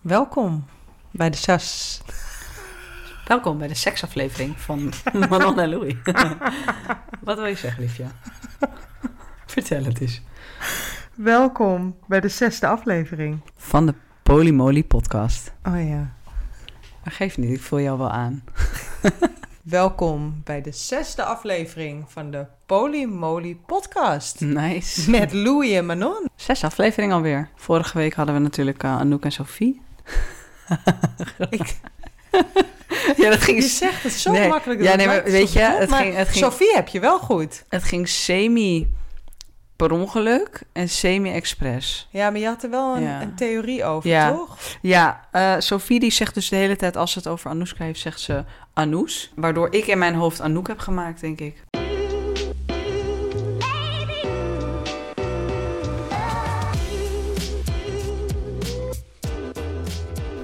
Welkom bij de SAS. Welkom bij de seksaflevering van Manon en Louis. Wat wil je zeggen, liefje? Vertel het eens. Welkom bij de zesde aflevering. Van de Polymoly podcast. Oh ja. Maar geef niet, ik voel jou wel aan. Welkom bij de zesde aflevering van de Polymoly podcast. Nice. Met Louis en Manon. Zes afleveringen alweer. Vorige week hadden we natuurlijk uh, Anouk en Sophie. Ik, ja, dat ging, je zegt het zo Nee. makkelijk. Ja, nee, maar weet je, het ging- het ging- Sophie heb je wel goed. het ging semi per ongeluk en semi-expres. Ja, maar je had er wel een, Ja. een theorie over, Ja. toch? Ja, eh, Sophie die zegt dus de hele tijd als ze het over Anoushka heeft, zegt ze Anous. Waardoor ik in mijn hoofd Anouk heb gemaakt, denk ik.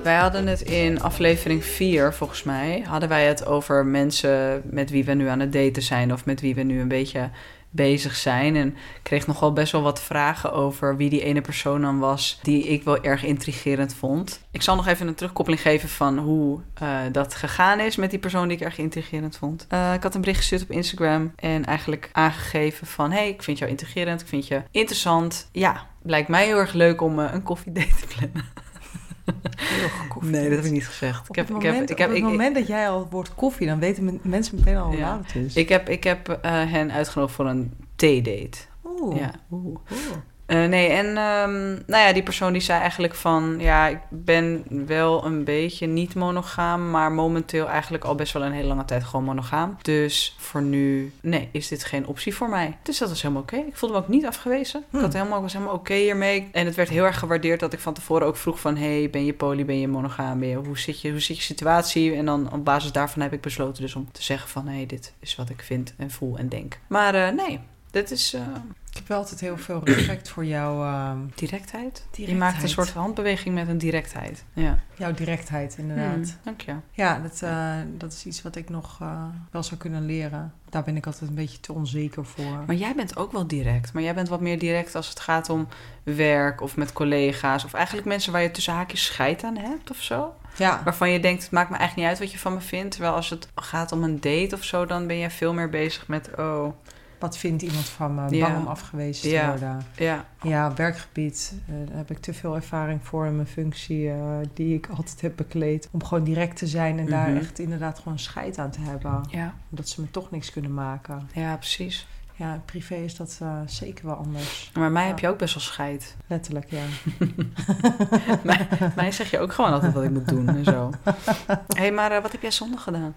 Wij hadden het in aflevering 4, volgens mij, hadden wij het over mensen met wie we nu aan het daten zijn of met wie we nu een beetje bezig zijn. En kreeg nogal best wel wat vragen over wie die ene persoon dan was die ik wel erg intrigerend vond. Ik zal nog even een terugkoppeling geven van hoe eh, dat gegaan is met die persoon die ik erg intrigerend vond. Eh, ik had een bericht gestuurd op Instagram en eigenlijk aangegeven van hey, ik vind jou intrigerend, ik vind je interessant. Ja, lijkt mij heel erg leuk om eh, een koffiedate te plannen. Nee, dat heb ik niet gezegd. Op Ik heb, het ik heb, moment, ik heb, op het ik- moment dat jij al het woord koffie, dan weten men- mensen meteen al hoe Ja. laat het is. ik heb, ik heb eh, hen uitgenodigd voor een theedate. Oeh. Ja. Oeh. Eh, nee, en ehm, nou ja, die persoon die zei eigenlijk van... ja, ik ben wel een beetje niet monogaam... maar momenteel eigenlijk al best wel een hele lange tijd gewoon monogaam. Dus voor nu, nee, is dit geen optie voor mij. Dus dat was helemaal oké. Ik voelde me ook niet afgewezen. Hm. Ik had helemaal, was helemaal oké hiermee. En het werd heel erg gewaardeerd dat ik van tevoren ook vroeg van... hey, ben je poly, ben je monogaam, ben je, hoe, zit je, hoe zit je situatie? En dan op basis daarvan heb ik besloten dus om te zeggen van... hé, hey, dit is wat ik vind en voel en denk. Maar eh, nee, dit is... eh, Ik heb wel altijd heel veel respect voor jouw, ehm, Directheid? Je maakt een soort handbeweging met een directheid. Ja, jouw directheid, inderdaad. Hmm, dank je. Ja, dat, eh, dat is iets wat ik nog eh, wel zou kunnen leren. Daar ben ik altijd een beetje te onzeker voor. Maar jij bent ook wel direct. Maar jij bent wat meer direct als het gaat om werk of met collega's. Of eigenlijk mensen waar je tussen haakjes scheid aan hebt of zo. ja, Waarvan je denkt, het maakt me eigenlijk niet uit wat je van me vindt. Terwijl als het gaat om een date of zo, dan ben jij veel meer bezig met... Oh, wat vindt iemand van me? Ja. Bang om afgewezen te Ja. worden. ja. Ja, werkgebied. eh, daar heb ik te veel ervaring voor in mijn functie eh, die ik altijd heb bekleed. Om gewoon direct te zijn en daar Mhm. echt inderdaad gewoon scheid aan te hebben. Ja, Omdat ze me toch niks kunnen maken. ja, precies. Ja, privé is dat eh, zeker wel anders. Maar mij Ja. heb je ook best wel scheid. Letterlijk, ja. mij, mij zeg je ook gewoon altijd wat ik moet doen en zo. Hé, hey, maar eh, wat heb jij zondag gedaan?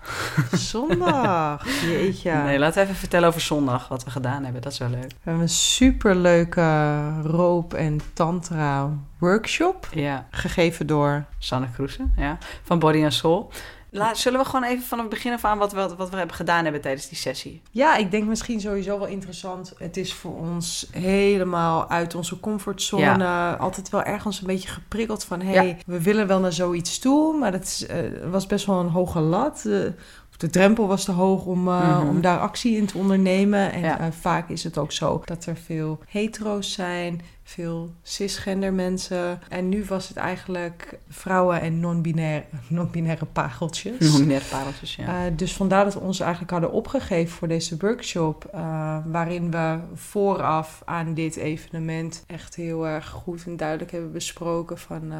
Zondag, jeetje. Nee, laten we even vertellen over zondag, wat we gedaan hebben. Dat is wel leuk. We hebben een superleuke roop- en tantra workshop. Ja, Gegeven door... Sanne Kroesen, ja, van Body and Soul. Laat, zullen we gewoon even vanaf het begin af aan wat we, wat we hebben gedaan hebben tijdens die sessie? Ja, ik denk misschien sowieso wel interessant. Het is voor ons helemaal uit onze comfortzone. Altijd wel ergens een beetje geprikkeld van... hé, hey, Ja. we willen wel naar zoiets toe. Maar dat is, eh, was best wel een hoge lat. De, de drempel was te hoog om, eh, Mhm. om daar actie in te ondernemen. En Ja. eh, vaak is het ook zo dat er veel hetero's zijn... veel cisgender mensen. En nu was het eigenlijk vrouwen en non-binaire, non-binaire pareltjes. Pareltjes, ja. Uh, dus vandaar dat we ons eigenlijk hadden opgegeven voor deze workshop. uh, waarin we vooraf aan dit evenement echt heel erg goed en duidelijk hebben besproken van uh,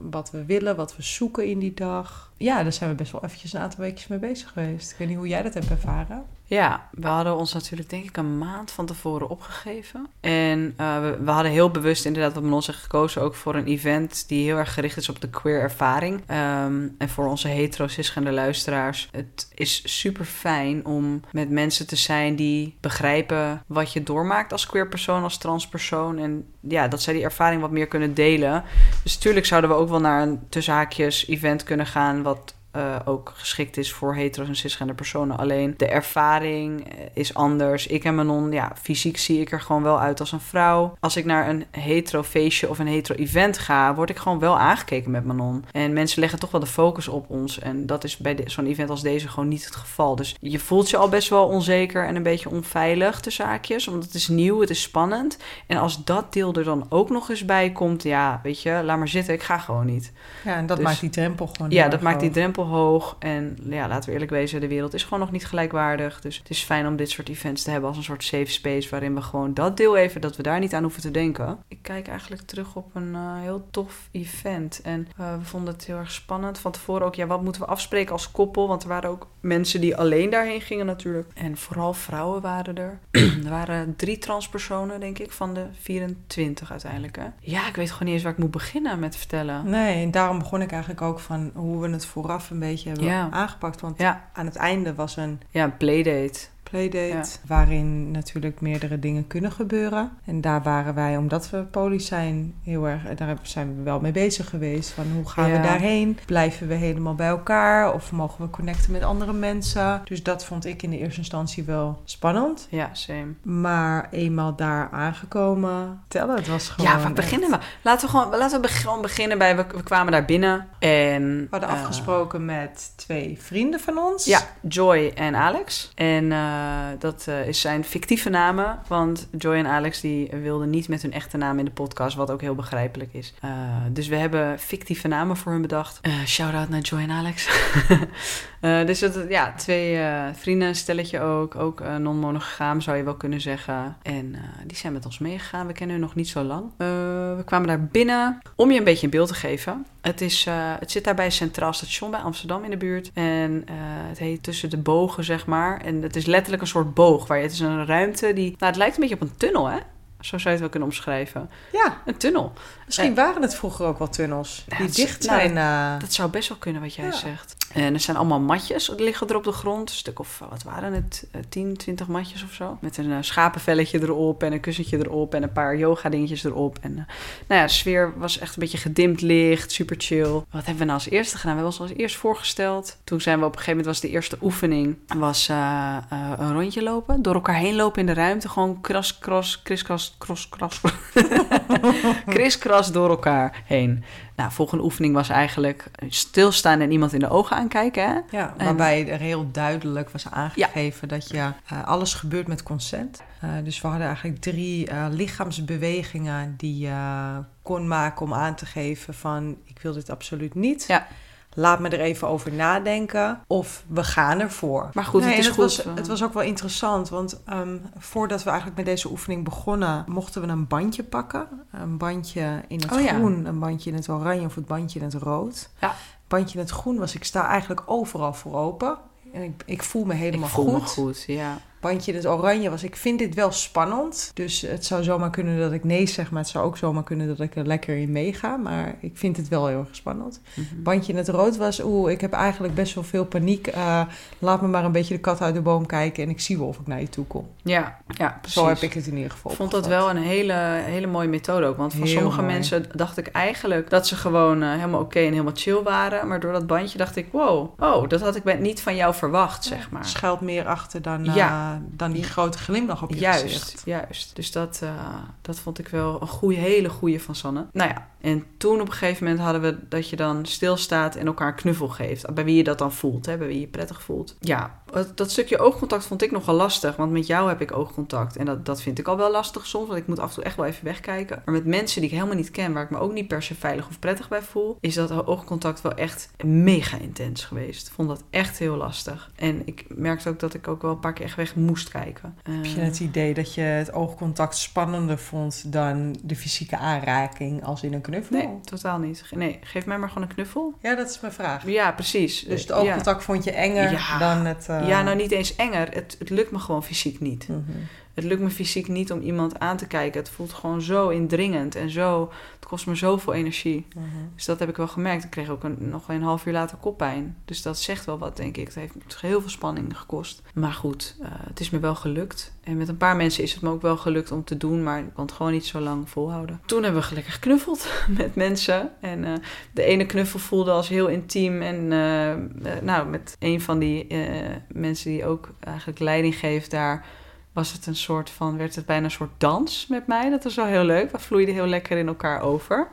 wat we willen, wat we zoeken in die dag. Ja, daar zijn we best wel eventjes een aantal weekjes mee bezig geweest. Ik weet niet hoe jij dat hebt ervaren. Ja, we hadden ons natuurlijk denk ik een maand van tevoren opgegeven. En uh, we, hadden heel bewust inderdaad wat ons heeft gekozen ook voor een event die heel erg gericht is op de queer ervaring. Um, en voor onze hetero cisgender luisteraars. Het is super fijn om met mensen te zijn die begrijpen wat je doormaakt als queer persoon, als transpersoon. En ja, dat zij die ervaring wat meer kunnen delen. Dus natuurlijk zouden we ook wel naar een tussenhaakjes event kunnen gaan wat eh, ook geschikt is voor hetero's en cisgender personen. Alleen de ervaring eh, is anders. Ik en Manon, ja, fysiek zie ik er gewoon wel uit als een vrouw. Als ik naar een hetero feestje of een hetero event ga, word ik gewoon wel aangekeken met Manon. En mensen leggen toch wel de focus op ons. En dat is bij zo'n event als deze gewoon niet het geval. Dus je voelt je al best wel onzeker en een beetje onveilig te zaakjes. Want het is nieuw, het is spannend. En als dat deel er dan ook nog eens bij komt, ja, weet je, laat maar zitten, ik ga gewoon niet. Ja, en dat Dus- maakt die drempel gewoon. Ja, dat maakt die drempel hoog. En ja, laten we eerlijk wezen, de wereld is gewoon nog niet gelijkwaardig. Dus het is fijn om dit soort events te hebben als een soort safe space... waarin we gewoon dat deel even, dat we daar niet aan hoeven te denken. Ik kijk eigenlijk terug op een eh, heel tof event. En eh, we vonden het heel erg spannend. Van tevoren ook, ja, wat moeten we afspreken als koppel? Want er waren ook mensen die alleen daarheen gingen natuurlijk. En vooral vrouwen waren er. er waren drie transpersonen, denk ik, van de 24 uiteindelijk. Hè? Ja, ik weet gewoon niet eens waar ik moet beginnen met vertellen. Nee, daarom begon ik eigenlijk ook van hoe we het vooraf een beetje hebben Ja. aangepakt. Want Ja, aan het einde was een ja, een playdate. Playdate Ja. waarin natuurlijk meerdere dingen kunnen gebeuren. En daar waren wij, omdat we poly zijn, heel erg, daar zijn we wel mee bezig geweest. Van hoe gaan Ja. we daarheen? Blijven we helemaal bij elkaar? Of mogen we connecten met andere mensen? Dus dat vond ik in de eerste instantie wel spannend. Ja, same. Maar eenmaal daar aangekomen, tellen, het was gewoon... Ja, waar beginnen we? Laten we gewoon, laten we gewoon beginnen bij... We, we kwamen daar binnen en... We hadden eh, afgesproken met twee vrienden van ons. Ja, Joy en Alex. En eh, dat eh, is zijn fictieve namen. Want Joy en Alex die wilden niet met hun echte naam in de podcast. Wat ook heel begrijpelijk is. Eh, dus we hebben fictieve namen voor hun bedacht. Eh Shout-out naar Joy en Alex. Eh, dus dat, ja, twee eh, vrienden, een stelletje ook. Ook eh, non-monogaam zou je wel kunnen zeggen. En eh, die zijn met ons meegegaan. We kennen hun nog niet zo lang. Eh, we kwamen daar binnen. Om je een beetje een beeld te geven. Het, is, eh, het zit daar bij Centraal Station bij Amsterdam in de buurt. En eh, het heet tussen de bogen, zeg maar. En het is letterlijk een soort boog. Waar je, het is een ruimte die... Nou, het lijkt een beetje op een tunnel, hè? Zo zou je het wel kunnen omschrijven. Ja, Een tunnel. misschien waren het vroeger ook wel tunnels die het- dicht nou, zijn. eh, Dat zou best wel kunnen wat jij Ja. zegt. En er zijn allemaal matjes, liggen er op de grond. Een stuk of, wat waren het, Eh, 10, 20 matjes of zo. Met een eh, schapenvelletje erop en een kussentje erop en een paar yoga dingetjes erop. En eh, nou ja, de sfeer was echt een beetje gedimd licht, super chill. Wat hebben we nou als eerste gedaan? We hebben ons als eerst voorgesteld. Toen zijn we op een gegeven moment, was de eerste oefening, was eh, eh, een rondje lopen. Door elkaar heen lopen in de ruimte. Gewoon kras, kras, kriskras, kros, kras. kriskras door elkaar heen. Nou, volgende oefening was eigenlijk stilstaan en iemand in de ogen aankijken. Hè? Ja, En- waarbij er heel duidelijk was aangegeven dat je, eh, alles gebeurt met consent. Eh, dus we hadden eigenlijk drie eh, lichaamsbewegingen die je kon maken om aan te geven van ik wil dit absoluut niet. Ja. Laat me er even over nadenken of we gaan ervoor. Maar goed, het is het goed. Was, het was ook wel interessant, want ehm, voordat we eigenlijk met deze oefening begonnen, mochten we een bandje pakken. Een bandje in het Oh ja. groen, een bandje in het oranje of het bandje in het rood. Ja. Bandje in het groen was, ik sta eigenlijk overal voor open. En ik, ik voel me helemaal ik voel goed. me goed, ja. Bandje in het oranje was, ik vind dit wel spannend. Dus het zou zomaar kunnen dat ik nee zeg, maar het zou ook zomaar kunnen dat ik er lekker in meega. Maar ik vind het wel heel erg spannend. Mhm. Bandje in het rood was, oeh, ik heb eigenlijk best wel veel paniek. Eh, laat me maar een beetje de kat uit de boom kijken en ik zie wel of ik naar je toe kom. Ja, ja, precies. Zo heb ik het in ieder geval Ik vond dat wel een hele, hele mooie methode ook. Want van Heel sommige mooi. mensen dacht ik eigenlijk dat ze gewoon eh, helemaal oké en helemaal chill waren. Maar door dat bandje dacht ik, wow, oh, dat had ik niet van jou verwacht, zeg maar. Schuilt meer achter dan, eh, Ja. Dan die grote glimlach op je Juist, gezicht. juist. Dus dat, eh, dat vond ik wel een goede, hele goede van Sanne. Nou ja, en toen op een gegeven moment hadden we dat je dan stilstaat en elkaar knuffel geeft. Bij wie je dat dan voelt, hè, bij wie je prettig voelt. Ja, dat, dat stukje oogcontact vond ik nogal lastig, want met jou heb ik oogcontact. En dat, dat vind ik al wel lastig soms, want ik moet af en toe echt wel even wegkijken. Maar met mensen die ik helemaal niet ken, waar ik me ook niet per se veilig of prettig bij voel, is dat oogcontact wel echt mega intens geweest. Ik vond dat echt heel lastig. En ik merkte ook dat ik ook wel een paar keer echt weg moest kijken. Heb je Eh, het idee dat je het oogcontact spannender vond dan de fysieke aanraking als in een knuffel? Nee, totaal niet. Nee, geef mij maar gewoon een knuffel. Ja, dat is mijn vraag. Ja, precies. Dus het Ja. oogcontact vond je enger Ja. dan het... eh, Ja, nou niet eens enger. Het, het lukt me gewoon fysiek niet. mhm. Het lukt me fysiek niet om iemand aan te kijken. Het voelt gewoon zo indringend en zo. Het kost me zoveel energie. Mhm. Dus dat heb ik wel gemerkt. Ik kreeg ook een, nog een half uur later koppijn. Dus dat zegt wel wat, denk ik. Het heeft heel veel spanning gekost. Maar goed, uh, het is me wel gelukt. En met een paar mensen is het me ook wel gelukt om te doen. Maar ik kon het gewoon niet zo lang volhouden. Toen hebben we gelukkig geknuffeld met mensen. En uh, de ene knuffel voelde als heel intiem. En uh, nou, met een van die mensen die ook eigenlijk leiding geeft daar was het een soort van, werd het bijna een soort dans met mij. Dat was wel heel leuk. We vloeiden heel lekker in elkaar over.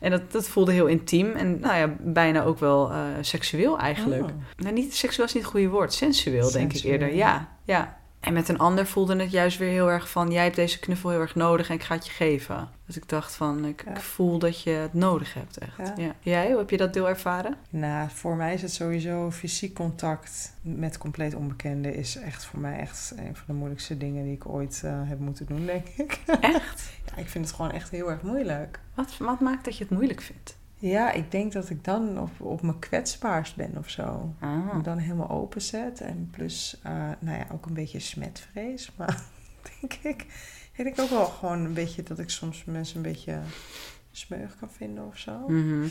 En dat, dat voelde heel intiem en nou ja, bijna ook wel uh, seksueel eigenlijk. Oh. Nou, niet, seksueel is niet het goede woord, sensueel, denk ik Sensueel. eerder. Ja, ja. En met een ander voelde het juist weer heel erg van... jij hebt deze knuffel heel erg nodig en ik ga het je geven. Dus ik dacht van, ik, Ja. ik voel dat je het nodig hebt echt. Ja. Ja. Jij, hoe heb je dat deel ervaren? Nou, voor mij is het sowieso fysiek contact met compleet onbekenden is echt voor mij echt een van de moeilijkste dingen die ik ooit eh, heb moeten doen, denk ik. Echt? ja, ik vind het gewoon echt heel erg moeilijk. Wat, wat maakt dat je het moeilijk vindt? Ja, ik denk dat ik dan op, op mijn kwetsbaarst ben of zo. Ah. Me dan helemaal openzet. En plus, eh, nou ja, ook een beetje smetvrees. Maar denk ik, ik denk ook wel gewoon een beetje dat ik soms mensen een beetje smeug kan vinden of zo. Mhm.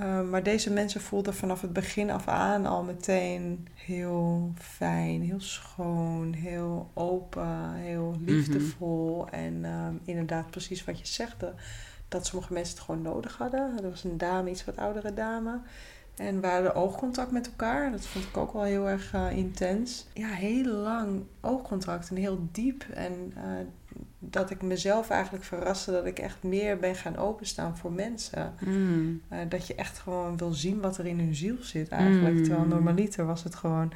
Uh, maar deze mensen voelden vanaf het begin af aan al meteen heel fijn, heel schoon, heel open, heel liefdevol. En um, inderdaad, precies wat je zegt, dat sommige mensen het gewoon nodig hadden. Er was een dame, iets wat oudere dame. En we hadden oogcontact met elkaar. Dat vond ik ook wel heel erg uh, intens. Ja, heel lang oogcontact en heel diep. En uh, dat ik mezelf eigenlijk verraste dat ik echt meer ben gaan openstaan voor mensen. Mm. Uh, dat je echt gewoon wil zien wat er in hun ziel zit eigenlijk. Mm. Terwijl normaliter was het gewoon...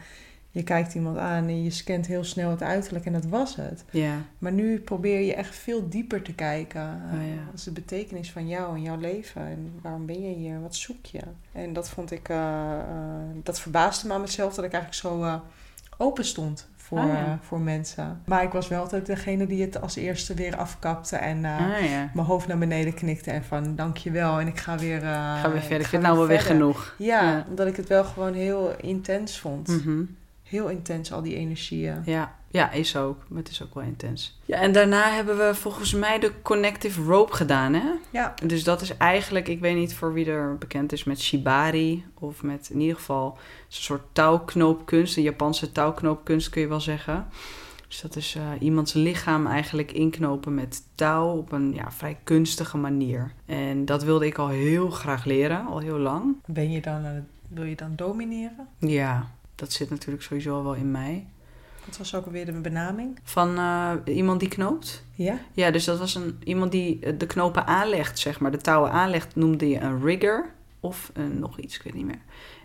Je kijkt iemand aan en je scant heel snel het uiterlijk en dat was het. Ja. Maar nu probeer je echt veel dieper te kijken. Oh, ja. Wat is de betekenis van jou en jouw leven? En waarom ben je hier? Wat zoek je? En dat vond ik... Uh, uh, dat verbaasde me aan mezelf dat ik eigenlijk zo open stond voor, ja. voor mensen. Maar ik was wel altijd degene die het als eerste weer afkapte en Ah, mijn hoofd naar beneden knikte en van dankjewel en ik ga weer, ga weer verder. Ik vind het nou wel weer genoeg. Ja, ja, omdat ik het wel gewoon heel intens vond. Mm -hmm. Heel intens, al die energieën. Ja. ja, is ook. Maar het is ook wel intens. Ja, en daarna hebben we volgens mij de Connective Rope gedaan, hè? Ja. Dus dat is eigenlijk, ik weet niet voor wie er bekend is met Shibari. Of met in ieder geval een soort touwknoopkunst. Een Japanse touwknoopkunst kun je wel zeggen. Dus dat is uh, iemands lichaam eigenlijk inknopen met touw op een ja, vrij kunstige manier. En dat wilde ik al heel graag leren, al heel lang. Ben je dan, uh, wil je dan domineren? Ja, dat zit natuurlijk sowieso al wel in mij. Wat was ook alweer de benaming? Van uh, iemand die knoopt? Ja. Ja, dus dat was een, iemand die de knopen aanlegt, zeg maar. De touwen aanlegt noemde je een rigger of een, nog iets, ik weet niet meer.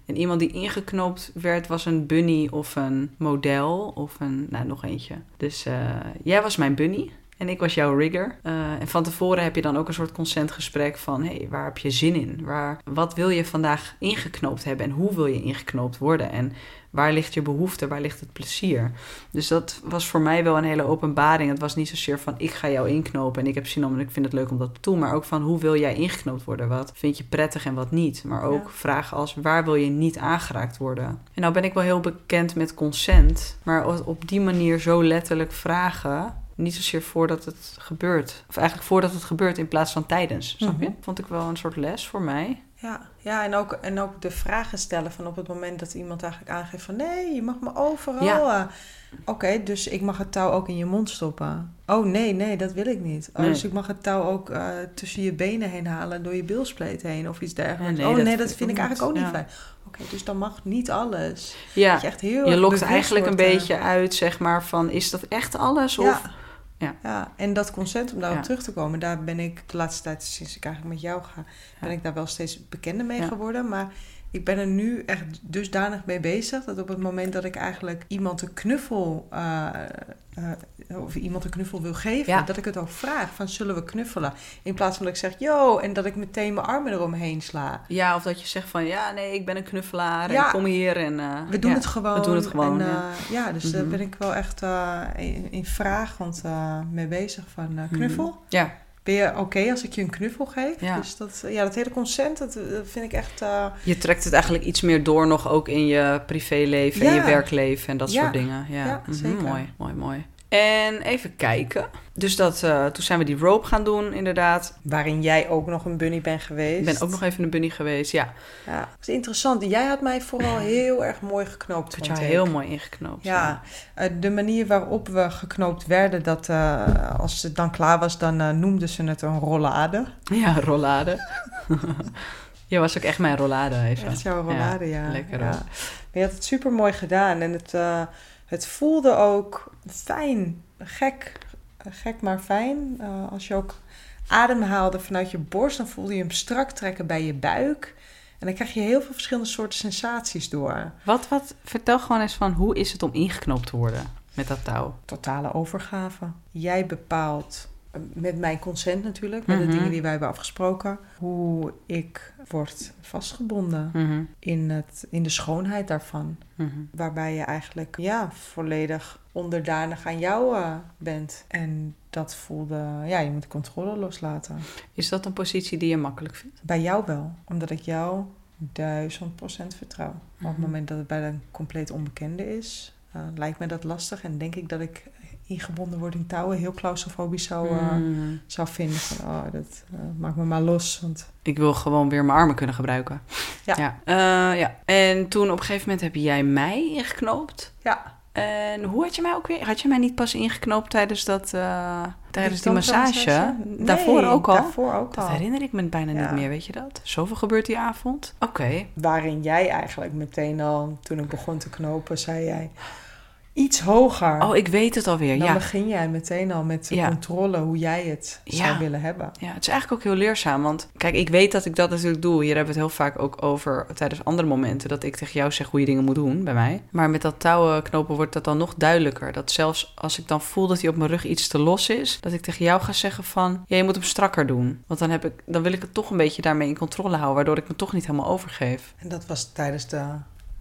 En iemand die ingeknoopt werd was een bunny of een model of een, nou, nog eentje. Dus uh, jij was mijn bunny. En ik was jouw rigger. Uh, en van tevoren heb je dan ook een soort consentgesprek van... hé, hey, waar heb je zin in? Waar, wat wil je vandaag ingeknoopt hebben? En hoe wil je ingeknoopt worden? En waar ligt je behoefte? Waar ligt het plezier? Dus dat was voor mij wel een hele openbaring. Het was niet zozeer van ik ga jou inknopen... en ik heb zin om en ik vind het leuk om dat te doen. Maar ook van hoe wil jij ingeknoopt worden? Wat vind je prettig en wat niet? Maar ook ja. vragen als waar wil je niet aangeraakt worden? En nou ben ik wel heel bekend met consent. Maar op die manier zo letterlijk vragen niet zozeer voordat het gebeurt. Of eigenlijk voordat het gebeurt in plaats van tijdens. Snap je? Mm -hmm. Vond ik wel een soort les voor mij. Ja, ja en, ook, en ook de vragen stellen van op het moment dat iemand eigenlijk aangeeft van... nee, je mag me overal. Ja. Oké, okay, dus ik mag het touw ook in je mond stoppen. Oh nee, nee, dat wil ik niet. Oh, nee. Dus ik mag het touw ook uh, tussen je benen heen halen... door je bilspleet heen of iets dergelijks. Nee, oh nee, dat vind, vind ik eigenlijk ook ja. niet fijn. Oké, okay, dus dan mag niet alles. Ja, je, echt heel je lokt eigenlijk wordt, een beetje uit, zeg maar, van... is dat echt alles? Of... Ja. Ja. en dat consent, om daarop ja. terug te komen, daar ben ik de laatste tijd, sinds ik eigenlijk met jou ga, ben ik daar wel steeds bekender mee geworden. Maar ik ben er nu echt dusdanig mee bezig dat op het moment dat ik eigenlijk iemand een knuffel uh, uh, of iemand een knuffel wil geven, ja. dat ik het ook vraag van zullen we knuffelen? In plaats van dat ik zeg yo en dat ik meteen mijn armen eromheen sla. Ja, of dat je zegt van ja nee ik ben een knuffelaar ja. en kom hier en uh, we doen het gewoon. We doen het gewoon. En, ja. ja. dus mm -hmm. daar ben ik wel echt in, in vraag want mee bezig van knuffel. Mm -hmm. Ja. Ben je oké okay als ik je een knuffel geef? Ja. Dus dat, ja, dat hele consent, dat, dat vind ik echt... Uh... Je trekt het eigenlijk iets meer door nog ook in je privéleven, ja. en je werkleven en dat ja. soort dingen. Ja, ja mm -hmm. zeker. Mooi, mooi, mooi. En even kijken. Dus dat, eh, toen zijn we die rope gaan doen, inderdaad. Waarin jij ook nog een bunny bent geweest. Ik ben ook nog even een bunny geweest, ja. Ja, dat is interessant. Jij had mij vooral heel erg mooi geknoopt. Dat vond ik. heel mooi ingeknoopt. Ja, eh, de manier waarop we geknoopt werden, dat eh, als het dan klaar was, dan noemden ze het een rollade. Ja, rollade. Je was ook echt mijn rollade, even. Echt jouw rollade, ja. lekker, ja. Maar je had het super mooi gedaan en het, het voelde ook fijn. Gek, gek maar fijn. Eh, als je ook adem haalde vanuit je borst, dan voelde je hem strak trekken bij je buik. En dan krijg je heel veel verschillende soorten sensaties door. Wat, wat, vertel gewoon eens van hoe is het om ingeknoopt te worden met dat touw? Totale overgave. Jij bepaalt, met mijn consent natuurlijk, met Mhm. de dingen die wij hebben afgesproken, hoe ik word vastgebonden Mhm, in, het, in de schoonheid daarvan. mhm. Waarbij je eigenlijk ja, volledig onderdanig aan jou eh, bent. En dat voelde, ja, je moet de controle loslaten. Is dat een positie die je makkelijk vindt? Bij jou wel, omdat ik jou duizend procent vertrouw. Maar op het Mhm. moment dat het bij een compleet onbekende is, eh, lijkt me dat lastig. En denk ik dat ik ingebonden word in touwen heel claustrofobisch zou, eh, Mhm. zou vinden. Van, oh, dat eh, maak me maar los. Want Ik wil gewoon weer mijn armen kunnen gebruiken. Ja. Ja. Eh, ja. En toen op een gegeven moment heb jij mij ingeknoopt. ja, En hoe had je mij ook weer? Had je mij niet pas ingeknoopt tijdens dat tijdens die massage? Nee, daarvoor ook al. Daarvoor ook Dat al. herinner ik me bijna Ja. niet meer, weet je dat? Zoveel gebeurt die avond. Oké. Waarin jij eigenlijk meteen al, toen ik begon te knopen, zei jij iets hoger. Oh, ik weet het alweer. Dan Ja. begin jij meteen al met de Ja. controle hoe jij het Ja. zou willen hebben. Ja, het is eigenlijk ook heel leerzaam. Want kijk, ik weet dat ik dat natuurlijk doe. Hier hebben we het heel vaak ook over tijdens andere momenten. Dat ik tegen jou zeg hoe je dingen moet doen bij mij. Maar met dat touwen knopen wordt dat dan nog duidelijker. Dat zelfs als ik dan voel dat hij op mijn rug iets te los is. Dat ik tegen jou ga zeggen van, ja, je moet hem strakker doen. Want dan, heb ik, dan wil ik het toch een beetje daarmee in controle houden. Waardoor ik me toch niet helemaal overgeef. En dat was tijdens de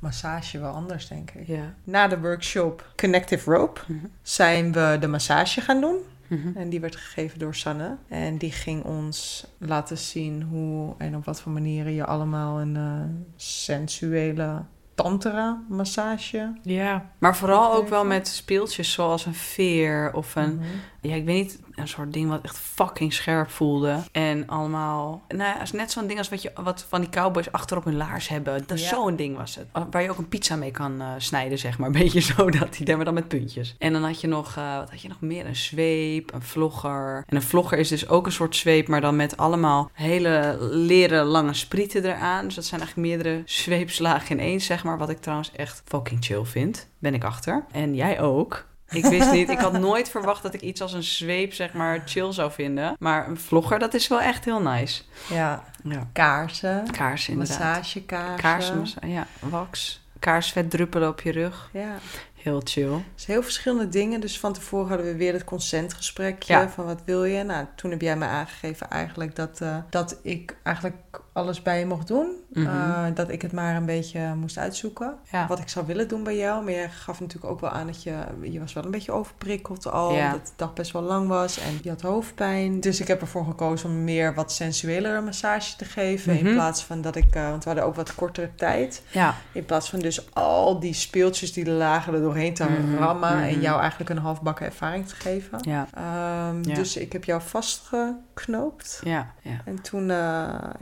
massage wel anders, denk ik. Ja. Na de workshop Connective Rope Mhm. zijn we de massage gaan doen. Mhm. En die werd gegeven door Sanne. En die ging ons laten zien hoe en op wat voor manieren je allemaal een eh, sensuele tantra massage. Ja, maar vooral ook wel met speeltjes zoals een veer of een... Mhm. Ja, ik weet niet, een soort ding wat echt fucking scherp voelde. En allemaal, nou ja, is net zo'n ding als wat, je, wat van die cowboys achter op hun laars hebben. Dat Ja. Zo'n ding was het. Waar je ook een pizza mee kan eh, snijden, zeg maar. Een beetje zo, dat die maar dan met puntjes. En dan had je nog, eh, wat had je nog meer? Een zweep, een vlogger. En een vlogger is dus ook een soort zweep, maar dan met allemaal hele leren lange sprieten eraan. Dus dat zijn eigenlijk meerdere zweepslagen in één, zeg maar. Wat ik trouwens echt fucking chill vind. Ben ik achter. En jij ook. Ik wist niet, ik had nooit verwacht dat ik iets als een zweep, zeg maar, chill zou vinden. Maar een vlogger, dat is wel echt heel nice. Ja, Ja. kaarsen, Kaarsen inderdaad. massagekaarsen. Kaarsen, ja, wax. Kaarsvet druppelen op je rug. Ja, Heel chill. dus heel verschillende dingen. Dus van tevoren hadden we weer het consentgesprekje Ja. van wat wil je. Nou, toen heb jij me aangegeven eigenlijk dat, eh, dat ik eigenlijk alles bij je mocht doen. Mhm. Eh, dat ik het maar een beetje moest uitzoeken. Ja. Wat ik zou willen doen bij jou. Maar jij gaf natuurlijk ook wel aan dat je... Je was wel een beetje overprikkeld al. Ja. Dat de dag best wel lang was. En je had hoofdpijn. Dus ik heb ervoor gekozen om meer wat sensuelere massage te geven. Mhm. In plaats van dat ik... eh, want we hadden ook wat kortere tijd. Ja, In plaats van dus al die speeltjes die lagen er doorheen te Mhm, rammen. En mhm. jou eigenlijk een halfbakken ervaring te geven. ja, Ehm, Ja. Dus ik heb jou vastgeknoopt. ja, ja. En toen, eh,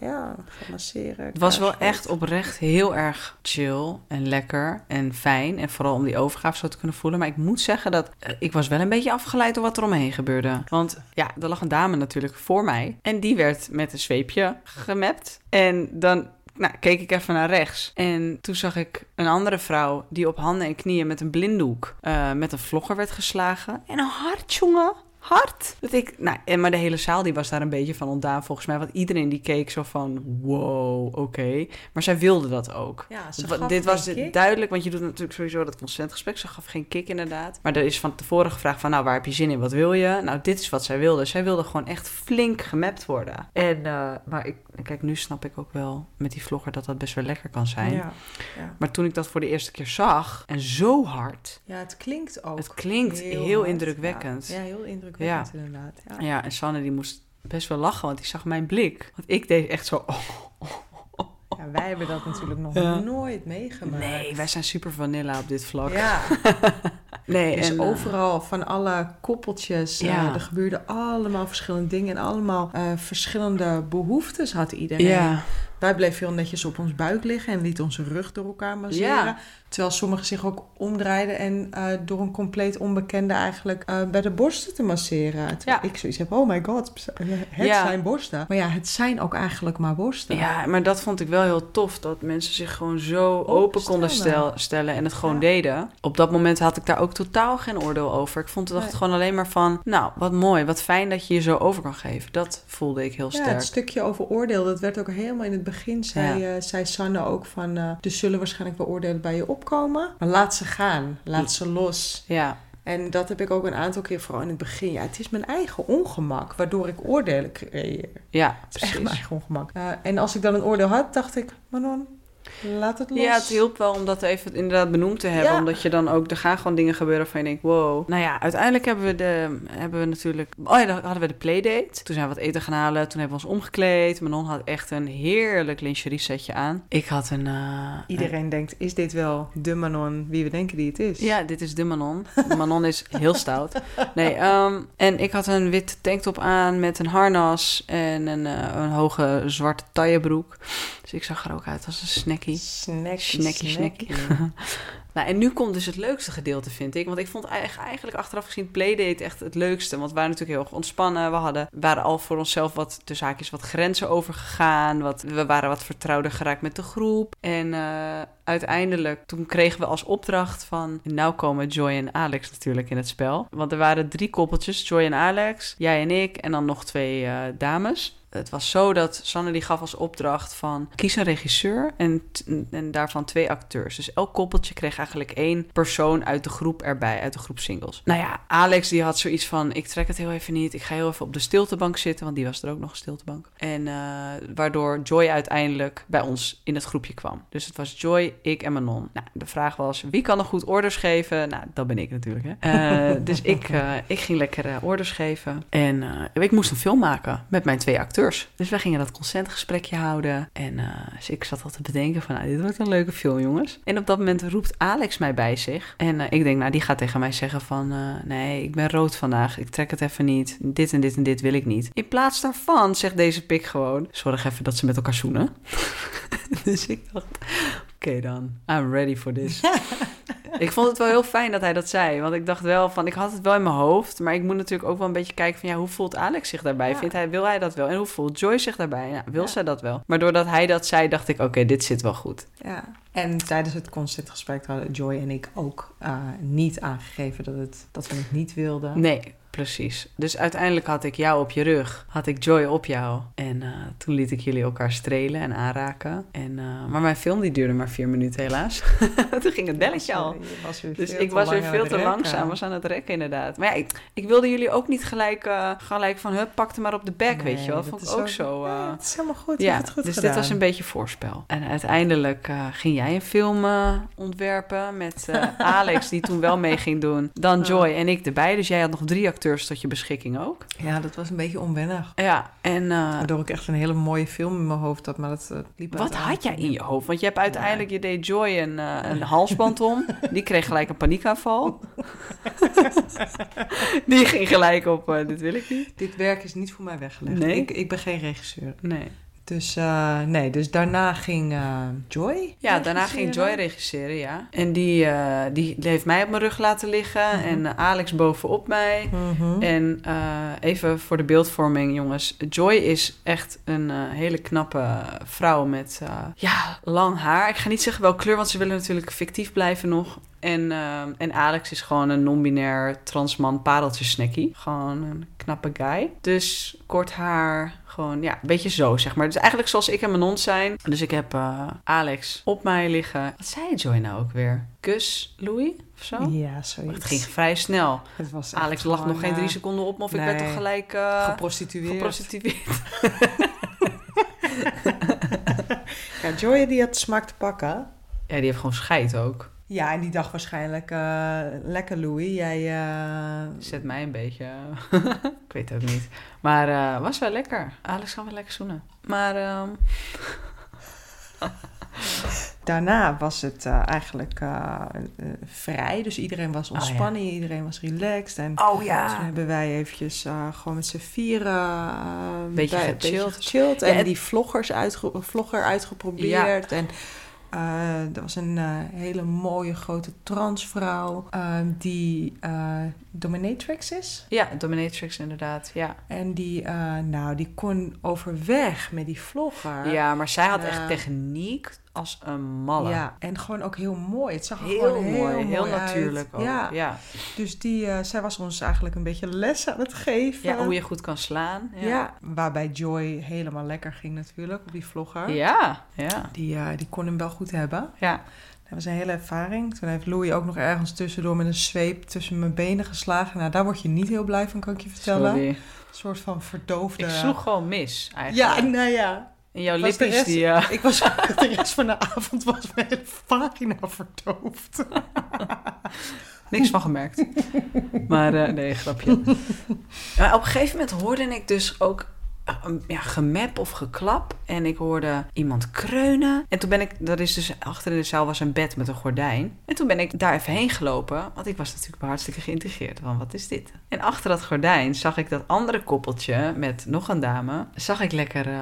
ja, gaan masseren. Het was wel echt oprecht heel erg chill en lekker en fijn. En vooral om die overgave zo te kunnen voelen. Maar ik moet zeggen dat eh, ik was wel een beetje afgeleid door wat er omheen gebeurde. Want ja, er lag een dame natuurlijk voor mij. En die werd met een zweepje gemapt. En dan nou, keek ik even naar rechts. En toen zag ik een andere vrouw die op handen en knieën met een blinddoek eh, met een vlogger werd geslagen. En een hart, jongen. Hard. Dat ik, nou, en maar de hele zaal die was daar een beetje van ontdaan volgens mij. Want iedereen die keek zo van, wow, oké. Maar zij wilde dat ook. Ja, ze gaf dit was kick. duidelijk, want je doet natuurlijk sowieso dat consentgesprek. Ze gaf geen kick inderdaad. Maar er is van tevoren gevraagd van, nou, waar heb je zin in? Wat wil je? Nou, dit is wat zij wilde. Zij wilde gewoon echt flink gemapt worden. En, eh, maar ik, kijk, nu snap ik ook wel met die vlogger dat dat best wel lekker kan zijn. Ja, ja. Maar toen ik dat voor de eerste keer zag, en zo hard... ja, het klinkt ook. Het klinkt heel hard. indrukwekkend. Ja, ja heel indrukwekkend inderdaad. Ja. Ja, en Sanne die moest best wel lachen, want die zag mijn blik. Want ik deed echt zo... oh, Ja, wij hebben dat natuurlijk nog Ja. nooit meegemaakt. Nee, wij zijn super vanilla op dit vlak. Ja. Nee, Dus en, eh, overal van alle koppeltjes, eh, Ja. er gebeurden allemaal verschillende dingen en allemaal eh, verschillende behoeftes had iedereen. ja, Wij bleven heel netjes op ons buik liggen en lieten onze rug door elkaar masseren. Ja. Terwijl sommigen zich ook omdraaiden en eh, door een compleet onbekende eigenlijk eh, bij de borsten te masseren. Terwijl Ja. ik zoiets heb, oh my god, het Ja. zijn borsten. Maar ja, het zijn ook eigenlijk maar borsten. ja, maar dat vond ik wel heel tof. Dat mensen zich gewoon zo open konden stellen. stel, stellen en het gewoon Ja. deden. Op dat moment had ik daar ook totaal geen oordeel over. Ik vond het Nee. gewoon alleen maar van... Nou, wat mooi, wat fijn dat je je zo over kan geven. Dat voelde ik heel Ja, sterk. het stukje over oordeel, dat werd ook helemaal in het begin, zei, eh, zei Sanne ook van... er zullen waarschijnlijk wel oordelen bij je opkomen, maar laat ze gaan, laat ze los. Ja, En dat heb ik ook een aantal keer, vooral in het begin. Ja, het is mijn eigen ongemak, waardoor ik oordelen creëer. ja, Het is echt precies. mijn eigen ongemak. Eh, en als ik dan een oordeel had, dacht ik, Manon, laat het los. Ja, het hielp wel om dat even inderdaad benoemd te hebben. Ja. Omdat je dan ook, er gaan gewoon dingen gebeuren van je denkt, wow. Nou ja, uiteindelijk hebben we, de, hebben we natuurlijk, oh ja, dan hadden we de playdate. Toen zijn we wat eten gaan halen, toen hebben we ons omgekleed. Manon had echt een heerlijk lingerie setje aan. Ik had een... eh, Iedereen denkt, is dit wel de Manon wie we denken die het is? Ja, dit is de Manon. Manon is heel stout. Nee, ehm, en ik had een witte tanktop aan met een harnas en een, eh, een hoge zwarte taillebroek. Dus ik zag er ook uit als een snackie. Snackie, Snackie, snackie. Nou, en nu komt dus het leukste gedeelte, vind ik. Want ik vond eigen- eigenlijk achteraf gezien Playdate echt het leukste. Want we waren natuurlijk heel erg ontspannen. We hadden, waren al voor onszelf wat, de zaakjes, wat grenzen overgegaan. Wat, we waren wat vertrouwder geraakt met de groep. En eh, uiteindelijk, toen kregen we als opdracht van... Nou komen Joy en Alex natuurlijk in het spel. Want er waren drie koppeltjes, Joy en Alex, jij en ik... en dan nog twee eh, dames. Het was zo dat Sanne die gaf als opdracht van kies een regisseur en, en daarvan twee acteurs. Dus elk koppeltje kreeg eigenlijk één persoon uit de groep erbij, uit de groep singles. Nou ja, Alex die had zoiets van ik trek het heel even niet. Ik ga heel even op de stiltebank zitten, want die was er ook nog een stiltebank. En eh, waardoor Joy uiteindelijk bij ons in het groepje kwam. Dus het was Joy, ik en Manon. Nou, de vraag was wie kan er goed orders geven? Nou, dat ben ik natuurlijk. Hè? Eh, dus ik, eh, ik ging lekker orders geven. En ik moest een film maken met mijn twee acteurs. Dus wij gingen dat consentgesprekje houden. En eh, dus ik zat al te bedenken van, nou, dit wordt een leuke film, jongens. En op dat moment roept Alex mij bij zich. En eh, ik denk, nou, die gaat tegen mij zeggen van, eh, nee, ik ben rood vandaag. Ik trek het even niet. Dit en dit en dit wil ik niet. In plaats daarvan zegt deze pik gewoon, zorg even dat ze met elkaar zoenen. dus ik dacht, oké dan, I'm ready for this. ik vond het wel heel fijn dat hij dat zei. Want ik dacht wel van, ik had het wel in mijn hoofd. Maar ik moet natuurlijk ook wel een beetje kijken van, ja, hoe voelt Alex zich daarbij? Ja. Vindt hij, wil hij dat wel? En hoe voelt Joy zich daarbij? Ja, wil Ja. zij dat wel? Maar doordat hij dat zei, dacht ik, oké, dit zit wel goed. Ja. En tijdens het conceptgesprek hadden Joy en ik ook eh, niet aangegeven dat, het, dat we het niet wilden. Nee, precies. Dus uiteindelijk had ik jou op je rug, had ik Joy op jou. En eh, toen liet ik jullie elkaar strelen en aanraken. En, eh, maar mijn film die duurde maar vier minuten helaas. toen ging het belletje al. Dus ik was weer aan veel te rekken. langzaam, was aan het rekken inderdaad. Maar ja, ik, ik wilde jullie ook niet gelijk, eh, gelijk van, hup, pakte maar op de bek, weet je wel. Vond ik ook zo... Ja, het is helemaal goed. Ja, het goed dus gedaan. dit was een beetje voorspel. En uiteindelijk ging jij een film ontwerpen met Alex, die toen wel mee ging doen. Dan Joy en ik erbij. Dus jij had nog drie acteurs tot je beschikking ook. Ja, dat was een beetje onwennig. Ja, en uh, Waardoor ik echt een hele mooie film in mijn hoofd had, maar dat uh, liep Wat had jij in je hoofd? Want je hebt uiteindelijk, je deed Joy een, uh, een halsband om. Die kreeg gelijk een paniekaanval. Die ging gelijk op, uh, dit wil ik niet. Dit werk is niet voor mij weggelegd. Nee? Ik, ik ben geen regisseur. Nee. Dus, uh, nee, dus daarna ging uh, Joy. Ja, daarna ging Joy regisseren, ja. En die, uh, die, heeft mij op mijn rug laten liggen. Mm -hmm. En Alex bovenop mij. Mm -hmm. En even voor de beeldvorming, jongens. Joy is echt een hele knappe vrouw met ja, lang haar. Ik ga niet zeggen welke kleur, want ze willen natuurlijk fictief blijven nog. En, uh, en Alex is gewoon een non-binair transman pareltjesnackie. Gewoon een knappe guy. Dus kort haar, gewoon ja, een beetje zo zeg maar. Dus eigenlijk zoals ik en Manon zijn. Dus ik heb uh, Alex op mij liggen. Wat zei Joy nou ook weer? Kus Louis of zo? Ja, zoiets. Het ging vrij snel. Het was Alex lag nog geen drie seconden op me of nee, ik werd toch gelijk... Uh, geprostitueerd. Geprostitueerd. ja, Joy die had smaak te pakken. Ja, die heeft gewoon scheid ook. Ja, en die dacht waarschijnlijk, uh, lekker Louis, jij... Uh... Zet mij een beetje... ik weet het ook niet. Maar uh, was wel lekker. Alex kan wel lekker zoenen. Maar... Um... daarna was het eh, eigenlijk eh, eh, vrij. Dus iedereen was Oh, ja. ontspannen, iedereen was relaxed. En Oh toen ja. hebben wij eventjes eh, gewoon met z'n vieren uh, Beetje bij- gechilled. gechilled. En- die vloggers uitge vlogger uitgeprobeerd. En eh, er was een eh, hele mooie grote transvrouw eh, die eh, dominatrix is. Ja, dominatrix inderdaad, ja. En die, nou, die kon overweg met die vlogger. Ja, maar zij had echt techniek als een malle. Ja, en gewoon ook heel mooi. Het zag er Heel, gewoon mooi, heel, heel mooi uit. natuurlijk ook. Ja, Ja. dus die, eh, zij was ons eigenlijk een beetje les aan het geven. Ja, hoe je goed kan slaan. ja. Ja, waarbij Joy helemaal lekker ging natuurlijk op die vlogger. ja. ja. Die, eh, die kon hem wel goed hebben. ja. Dat was een hele ervaring. Toen heeft Louis ook nog ergens tussendoor met een zweep tussen mijn benen geslagen. Nou, daar word je niet heel blij van, kan ik je vertellen. Sorry. Een soort van verdoofde... Ik sloeg gewoon mis, eigenlijk. Ja, nou ja. En jouw rest- die... eh, Ik was de rest van de avond was mijn hele vagina verdoofd. Niks van gemerkt. maar eh, nee, grapje. Maar op een gegeven moment hoorde ik dus ook eh, ja, gemep of geklap. En ik hoorde iemand kreunen. En toen ben ik, dat is dus achter in de zaal was een bed met een gordijn. En toen ben ik daar even heen gelopen. Want ik was natuurlijk hartstikke geïntegreerd. Van wat is dit? En achter dat gordijn zag ik dat andere koppeltje met nog een dame. Zag ik lekker eh,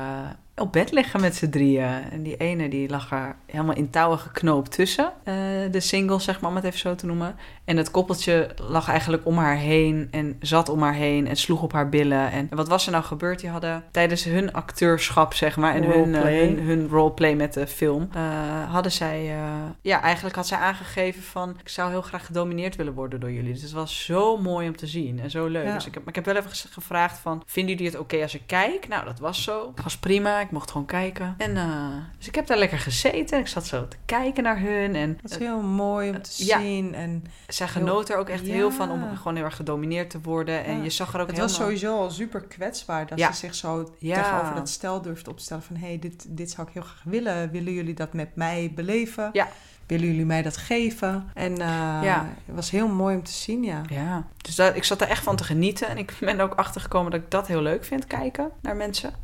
op bed liggen met z'n drieën. En die ene die lag er helemaal in touwen geknoopt tussen. Eh, de single, zeg maar, om het even zo te noemen. En het koppeltje lag eigenlijk om haar heen en zat om haar heen en sloeg op haar billen. En wat was er nou gebeurd? Die hadden tijdens hun acteurschap, zeg maar, en hun, eh, Roleplay. hun, hun roleplay met de film, eh, hadden zij, ja, eigenlijk had zij aangegeven van, ik zou heel graag gedomineerd willen worden door jullie. Dus het was zo mooi om te zien en zo leuk. Ja. Dus ik heb, maar ik heb wel even gevraagd van, vinden jullie het oké als ik kijk? Nou, dat was zo. Het was prima, ik mocht gewoon kijken. En, eh, dus ik heb daar lekker gezeten en ik zat zo te kijken naar hun en... Dat is heel mooi om te Ja. zien. En zij genoot er ook echt heel van om gewoon heel erg gedomineerd te worden. En Ja. je zag er ook het helemaal... was sowieso al super kwetsbaar dat ze zich zo Ja. tegenover dat stel durfde opstellen van hé, hey, dit, dit zou ik heel graag willen. Willen jullie dat met mij beleven? Ja. Willen jullie mij dat geven? En eh, Ja. het was heel mooi om te zien, ja. Ja, dus daar, ik zat er echt van te genieten. En ik ben er ook achter gekomen dat ik dat heel leuk vind, kijken naar mensen.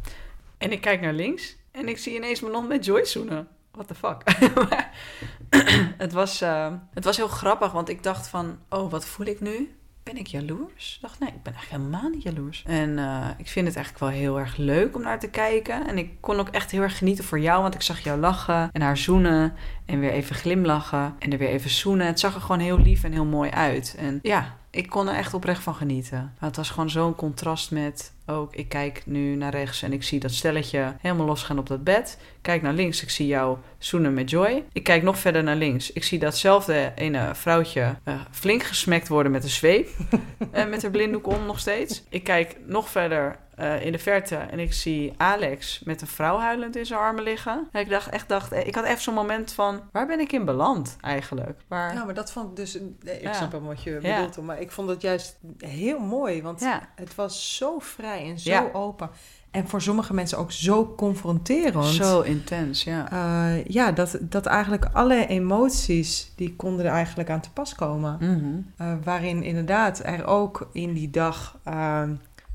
En ik kijk naar links en ik zie ineens mijn non met Joyce zoenen. What the fuck? Het, was, eh, het was heel grappig, want ik dacht van... Oh, wat voel ik nu? Ben ik jaloers? Ik dacht, nee, ik ben eigenlijk helemaal niet jaloers. En eh, ik vind het eigenlijk wel heel erg leuk om naar te kijken. En ik kon ook echt heel erg genieten voor jou, want ik zag jou lachen en haar zoenen. En weer even glimlachen en er weer even zoenen. Het zag er gewoon heel lief en heel mooi uit. En ja, ik kon er echt oprecht van genieten. Maar het was gewoon zo'n contrast met... Ook, ik kijk nu naar rechts en ik zie dat stelletje helemaal losgaan op dat bed. Kijk naar links, ik zie jou zoenen met Joy. Ik kijk nog verder naar links. Ik zie datzelfde ene vrouwtje eh, flink gesmekt worden met een zweep. en met haar blinddoek om nog steeds. Ik kijk nog verder eh, in de verte en ik zie Alex met een vrouw huilend in zijn armen liggen. En ik dacht echt, dacht, eh, ik had even zo'n moment van, waar ben ik in beland eigenlijk? Waar, Ja, maar dat vond ik dus... Ik Ja. snap wel wat je Ja. bedoelt, maar ik vond het juist heel mooi. Want ja. het was zo vrij en zo open. En voor sommige mensen ook zo confronterend. Zo intens, ja. Eh, ja, dat, dat eigenlijk alle emoties, die konden er eigenlijk aan te pas komen. Mhm. Waarin inderdaad er ook in die dag eh,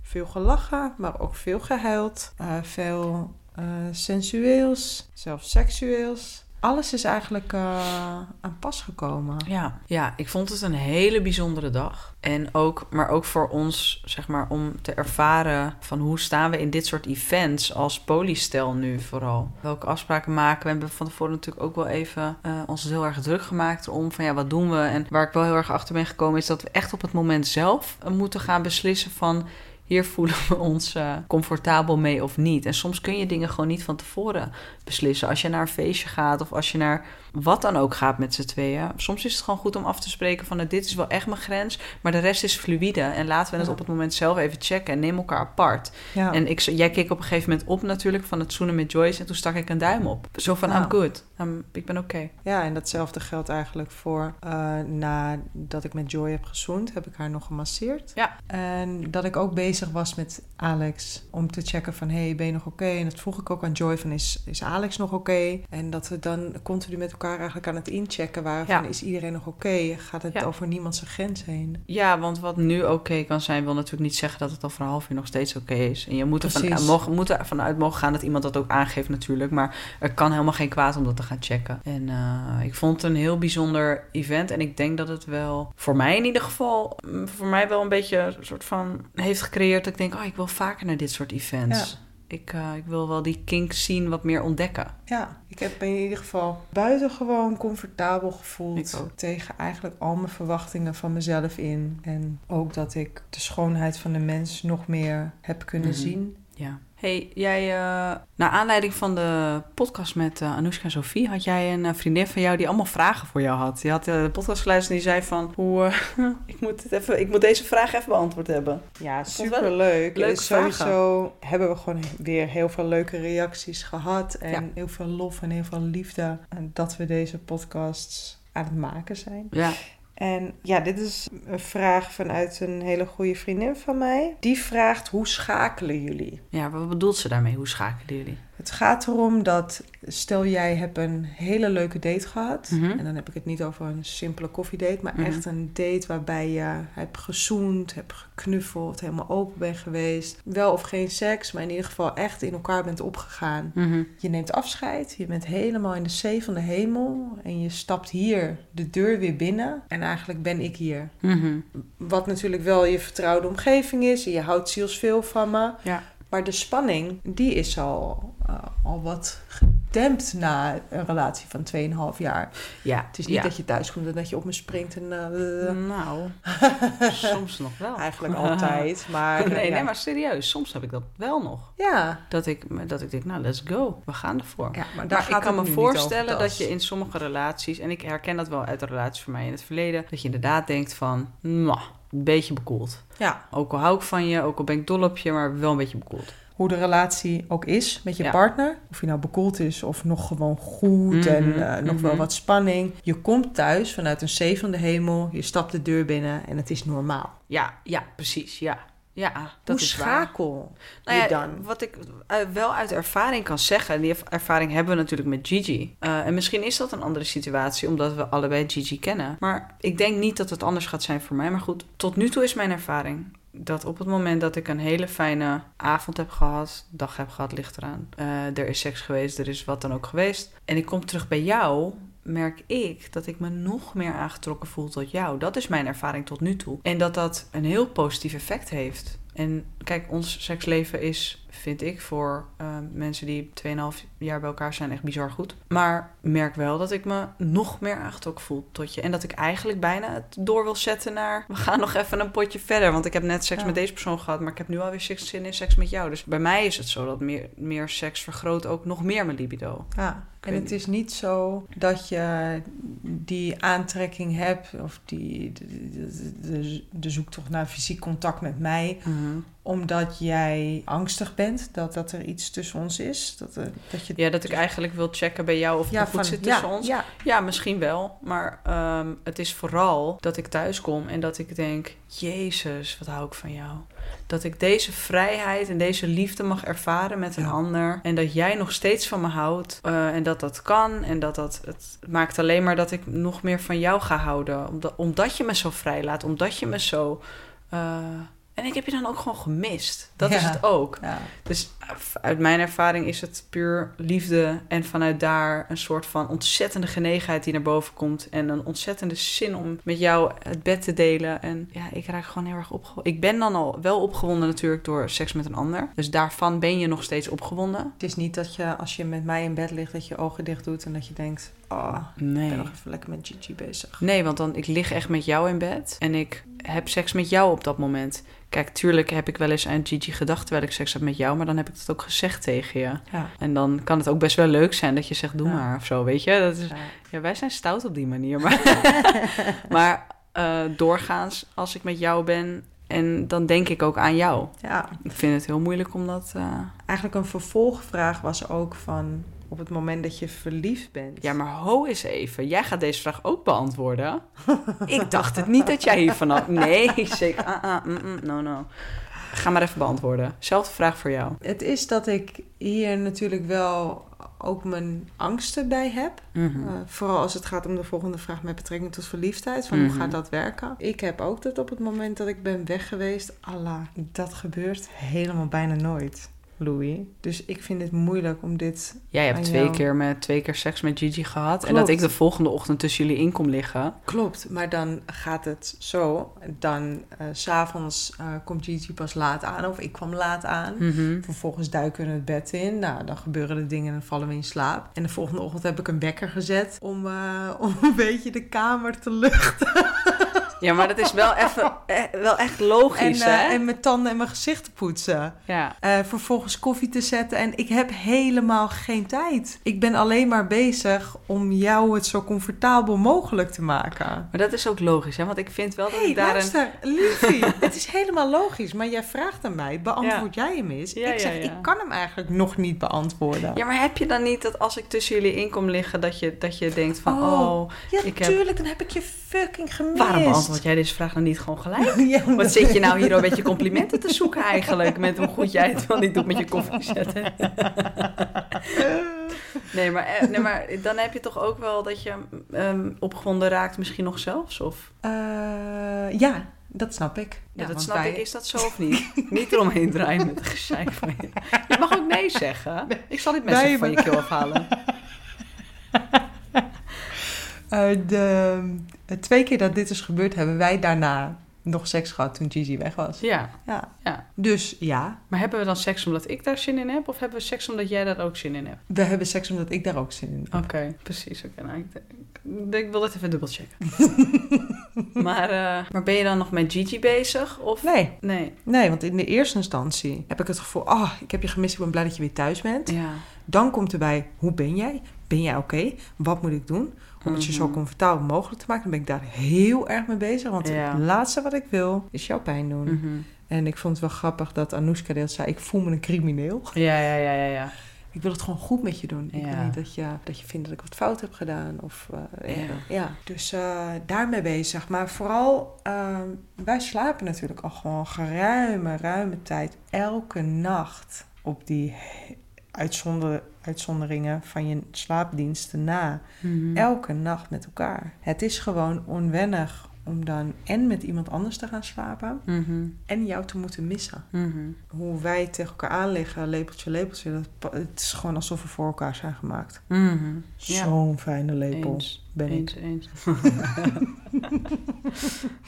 veel gelachen, maar ook veel gehuild. eh, veel eh, sensueels, zelfs seksueels. Alles is eigenlijk eh, aan pas gekomen. Ja, ja, ik vond het een hele bijzondere dag. En ook, maar ook voor ons, zeg maar, om te ervaren van hoe staan we in dit soort events als polystel nu vooral. Welke afspraken maken we? We hebben van tevoren natuurlijk ook wel even ons heel erg druk gemaakt om van ja, wat doen we? En waar ik wel heel erg achter ben gekomen is dat we echt op het moment zelf moeten gaan beslissen van hier voelen we ons eh, comfortabel mee of niet. En soms kun je dingen gewoon niet van tevoren beslissen. Als je naar een feestje gaat of als je naar wat dan ook gaat met z'n tweeën. Soms is het gewoon goed om af te spreken van nou, dit is wel echt mijn grens, maar de rest is fluïde. En laten we het Ja. op het moment zelf even checken en neem elkaar apart. Ja. En ik, jij keek op een gegeven moment op natuurlijk van het zoenen met Joyce en toen stak ik een duim op. Zo van. I'm good, I'm- ik ben oké. Ja, en datzelfde geldt eigenlijk voor uh, nadat ik met Joy heb gezoend, heb ik haar nog gemasseerd. Ja. En dat ik ook bezig was met Alex om te checken van, hey, ben je nog oké? En dat vroeg ik ook aan Joy van, is, is Alex nog oké? En dat we dan continu met elkaar eigenlijk aan het inchecken waren van, Ja. is iedereen nog oké? Gaat het Ja. over niemand zijn grens heen? Ja, want wat nu oké kan zijn, wil natuurlijk niet zeggen dat het over een half uur nog steeds oké is. En je moet, ervan, Precies. mogen, moet er vanuit mogen gaan dat iemand dat ook aangeeft natuurlijk. Maar er kan helemaal geen kwaad om dat te gaan checken. En eh, ik vond het een heel bijzonder event. En ik denk dat het wel, voor mij in ieder geval, mm, voor mij wel een beetje een soort van heeft gecreëerd. Dat ik denk, oh, ik wil vaker naar dit soort events. Ik, eh, ik wil wel die kink zien wat meer ontdekken. Ja, ik heb me in ieder geval buitengewoon comfortabel gevoeld. Tegen eigenlijk al mijn verwachtingen van mezelf in. En ook dat ik de schoonheid van de mens nog meer heb kunnen Mhm. zien. Ja. Hey, jij, eh naar aanleiding van de podcast met eh Anoushka en Sophie, had jij een eh, vriendin van jou die allemaal vragen voor jou had. Die had de podcast geluisterd en die zei van, hoe, ik, moet het even, ik moet deze vraag even beantwoord hebben. Ja, superleuk. leuke En Sowieso hebben we gewoon weer heel veel leuke reacties gehad. En Ja. heel veel lof en heel veel liefde. En dat we deze podcasts aan het maken zijn. Ja, En ja, dit is een vraag vanuit een hele goede vriendin van mij. Die vraagt, hoe schakelen jullie? ja wat bedoelt ze daarmee? Hoe schakelen jullie? Het gaat erom dat, stel jij hebt een hele leuke date gehad. Mhm. En dan heb ik het niet over een simpele koffiedate, maar Mhm. echt een date waarbij je hebt gezoend, hebt geknuffeld, helemaal open bent geweest. Wel of geen seks, maar in ieder geval echt in elkaar bent opgegaan. Mhm. Je neemt afscheid, je bent helemaal in de zee van de hemel en je stapt hier de deur weer binnen. En eigenlijk ben ik hier. Wat natuurlijk wel je vertrouwde omgeving is. En je houdt zielsveel van me. Ja. Maar de spanning, die is al, eh, al wat gedempt na een relatie van 2,5 jaar. Ja, Het is niet ja. dat je thuis komt en dat je op me springt. En, eh, Nou, soms nog wel. Eigenlijk altijd. Maar, nee, ja. nee, maar serieus, soms heb ik dat wel nog. Ja, Dat ik, dat ik denk, nou, let's go. We gaan ervoor. ja maar daar Maar ik kan me voorstellen dat je in sommige relaties, en ik herken dat wel uit de relaties van mij in het verleden, dat je inderdaad denkt van, mwah, een beetje bekoeld. Ja, Ook al hou ik van je, ook al ben ik dol op je, maar wel een beetje bekoeld. hoe de relatie ook is met je Ja. partner. Of je nou bekoeld is of nog gewoon goed Mhm, en eh, nog wel mhm. wat spanning. Je komt thuis vanuit een zee van de hemel. Je stapt de deur binnen en het is normaal. Ja, ja, precies, ja. Ja, dat Hoe is waar. schakel Nou je ja, dan? Wat ik eh, wel uit ervaring kan zeggen, en die erv- ervaring hebben we natuurlijk met Gigi. Eh, en misschien is dat een andere situatie, omdat we allebei Gigi kennen. Maar ik denk niet dat het anders gaat zijn voor mij. Maar goed, tot nu toe is mijn ervaring dat op het moment dat ik een hele fijne avond heb gehad, dag heb gehad, ligt eraan. eh, er is seks geweest, er is wat dan ook geweest. En ik kom terug bij jou, merk ik dat ik me nog meer aangetrokken voel tot jou. Dat is mijn ervaring tot nu toe. En dat dat een heel positief effect heeft. En kijk, ons seksleven is, vind ik, voor eh, mensen die 2,5 jaar bij elkaar zijn, echt bizar goed. Maar merk wel dat ik me nog meer aangetrokken voel tot je. En dat ik eigenlijk bijna het door wil zetten naar, we gaan nog even een potje verder. Want ik heb net seks Ja. met deze persoon gehad, maar ik heb nu alweer seks- zin in seks met jou. Dus bij mij is het zo dat meer, meer seks vergroot ook nog meer mijn libido. Ja, en het is niet zo dat je die aantrekking hebt of die, de, de, de, de zoektocht naar fysiek contact met mij, omdat jij angstig bent dat, dat er iets tussen ons is. Dat, er- dat je, Ja, dat ik eigenlijk wil checken bij jou of het goed van- zit tussen ja, ons. Ja, Ja, misschien wel. Maar ehm, het is vooral dat ik thuis kom en dat ik denk: Jezus, wat hou ik van jou. Dat ik deze vrijheid en deze liefde mag ervaren met een Ja. ander. En dat jij nog steeds van me houdt. eh, en dat dat kan. En dat dat. Het maakt alleen maar dat ik nog meer van jou ga houden. Omdat, omdat je me zo vrij laat. Omdat je me zo. eh, en ik heb je dan ook gewoon gemist. Dat is het ook. ja. Dus uit mijn ervaring is het puur liefde. En vanuit daar een soort van ontzettende genegenheid die naar boven komt. En een ontzettende zin om met jou het bed te delen. En ja, ik raak gewoon heel erg opgewonden. Ik ben dan al wel opgewonden natuurlijk door seks met een ander. Dus daarvan ben je nog steeds opgewonden. Het is niet dat je als je met mij in bed ligt, dat je je ogen dicht doet en dat je denkt, oh, ik ben Nee. nog even lekker met Gigi bezig. Nee, want dan ik lig echt met jou in bed. En ik heb seks met jou op dat moment. Kijk, tuurlijk heb ik wel eens aan Gigi gedacht terwijl ik seks heb met jou. Maar dan heb ik dat ook gezegd tegen je. Ja. En dan kan het ook best wel leuk zijn dat je zegt, doe Ja. maar of zo, weet je. Dat is, Ja. ja, wij zijn stout op die manier. Maar, maar eh, doorgaans, als ik met jou ben, en dan denk ik ook aan jou. ja, Ik vind het heel moeilijk om dat... eh, eigenlijk een vervolgvraag was ook van op het moment dat je verliefd bent. Ja, maar ho eens even. Jij gaat deze vraag ook beantwoorden. ik dacht het niet dat jij hiervan had. Nee, zeker. Ah, ah, mm, mm, no, no. Ga maar even beantwoorden. Zelfde vraag voor jou. Het is dat ik hier natuurlijk wel ook mijn angsten bij heb. Mhm. Uh, vooral als het gaat om de volgende vraag met betrekking tot verliefdheid. Van Mhm. hoe gaat dat werken? Ik heb ook dat op het moment dat ik ben weg geweest, Allah, dat gebeurt helemaal bijna nooit. Louis. Dus ik vind het moeilijk om dit... Jij hebt Aan twee jou. keer, met, twee keer seks met Gigi gehad. En dat ik de volgende ochtend tussen jullie in kom liggen. Klopt, maar dan gaat het zo. Dan eh, s s'avonds eh komt Gigi pas laat aan of ik kwam laat aan. Mhm. Vervolgens duiken we het bed in. Nou, dan gebeuren er dingen en dan vallen we in slaap. En de volgende ochtend heb ik een wekker gezet om, eh, om een beetje de kamer te luchten. Ja, maar dat is wel, even, eh, wel echt logisch, En, eh, hè? en mijn tanden en mijn gezicht te poetsen. Ja. Eh, vervolgens koffie te zetten. En ik heb helemaal geen tijd. Ik ben alleen maar bezig om jou het zo comfortabel mogelijk te maken. Maar dat is ook logisch, hè? Want ik vind wel dat Hé, ik daar een... luister, liefie. het is helemaal logisch. Maar jij vraagt aan mij, beantwoord jij hem eens? Ja, ik zeg, ja, ik kan hem eigenlijk nog niet beantwoorden. Ja, maar heb je dan niet dat als ik tussen jullie in kom liggen... dat je, dat je denkt van... Oh, Oh, Ja, ik heb- tuurlijk, dan heb ik je fucking gemist. waarom beantwoord jij deze vraag dan niet gewoon gelijk? Ja, Wat zit je nou hier een beetje complimenten te zoeken eigenlijk... met hoe goed jij het wel niet doet met je koffie zetten? Nee maar, eh, nee, maar dan heb je toch ook wel dat je ehm, opgewonden raakt misschien nog zelfs? Of, Eh, ja, dat snap ik. ja, dat want snap wij- ik. Is dat zo of niet? niet eromheen draaien met een gezeik van je. Je mag ook nee zeggen. Ik zal dit mensen van je keel afhalen. Eh, de, eh, twee keer dat dit is gebeurd, hebben wij daarna nog seks gehad toen Gigi weg was. Ja, Ja. ja. Dus ja, Maar hebben we dan seks omdat ik daar zin in heb? Of hebben we seks omdat jij daar ook zin in hebt? we hebben seks omdat ik daar ook zin in heb. Oké, precies. Oké, nou, ik, ik, ik wil dat even dubbelchecken. maar, eh, maar ben je dan nog met Gigi bezig? Of? Nee, Nee. nee, want in de eerste instantie heb ik het gevoel... ah, ik heb je gemist, ik ben blij dat je weer thuis bent. Ja. Dan komt erbij, hoe ben jij? Ben jij oké? Wat moet ik doen? Om het je zo Mhm. comfortabel mogelijk te maken. Dan ben ik daar heel erg mee bezig. Want Ja. het laatste wat ik wil, is jouw pijn doen. Mhm. En ik vond het wel grappig dat Anoushka deelt zei... ik voel me een crimineel. Ja, ja, ja, ja, ja. Ik wil het gewoon goed met je doen. Ik Ja. wil niet dat je, dat je vindt dat ik wat fout heb gedaan. Of, eh, Ja. Dus eh, daarmee bezig. Maar vooral, eh, wij slapen natuurlijk al gewoon geruime, ruime tijd. Elke nacht op die he- uitzonder, uitzonderingen van je slaapdiensten na. Mhm. Elke nacht met elkaar. Het is gewoon onwennig om dan en met iemand anders te gaan slapen... Mhm. en jou te moeten missen Mhm. hoe wij tegen elkaar aanliggen, lepeltje, lepeltje. Dat, het is gewoon alsof we voor elkaar zijn gemaakt. Mhm. Zo'n fijne lepel Eens. ben ik. Eens, eens.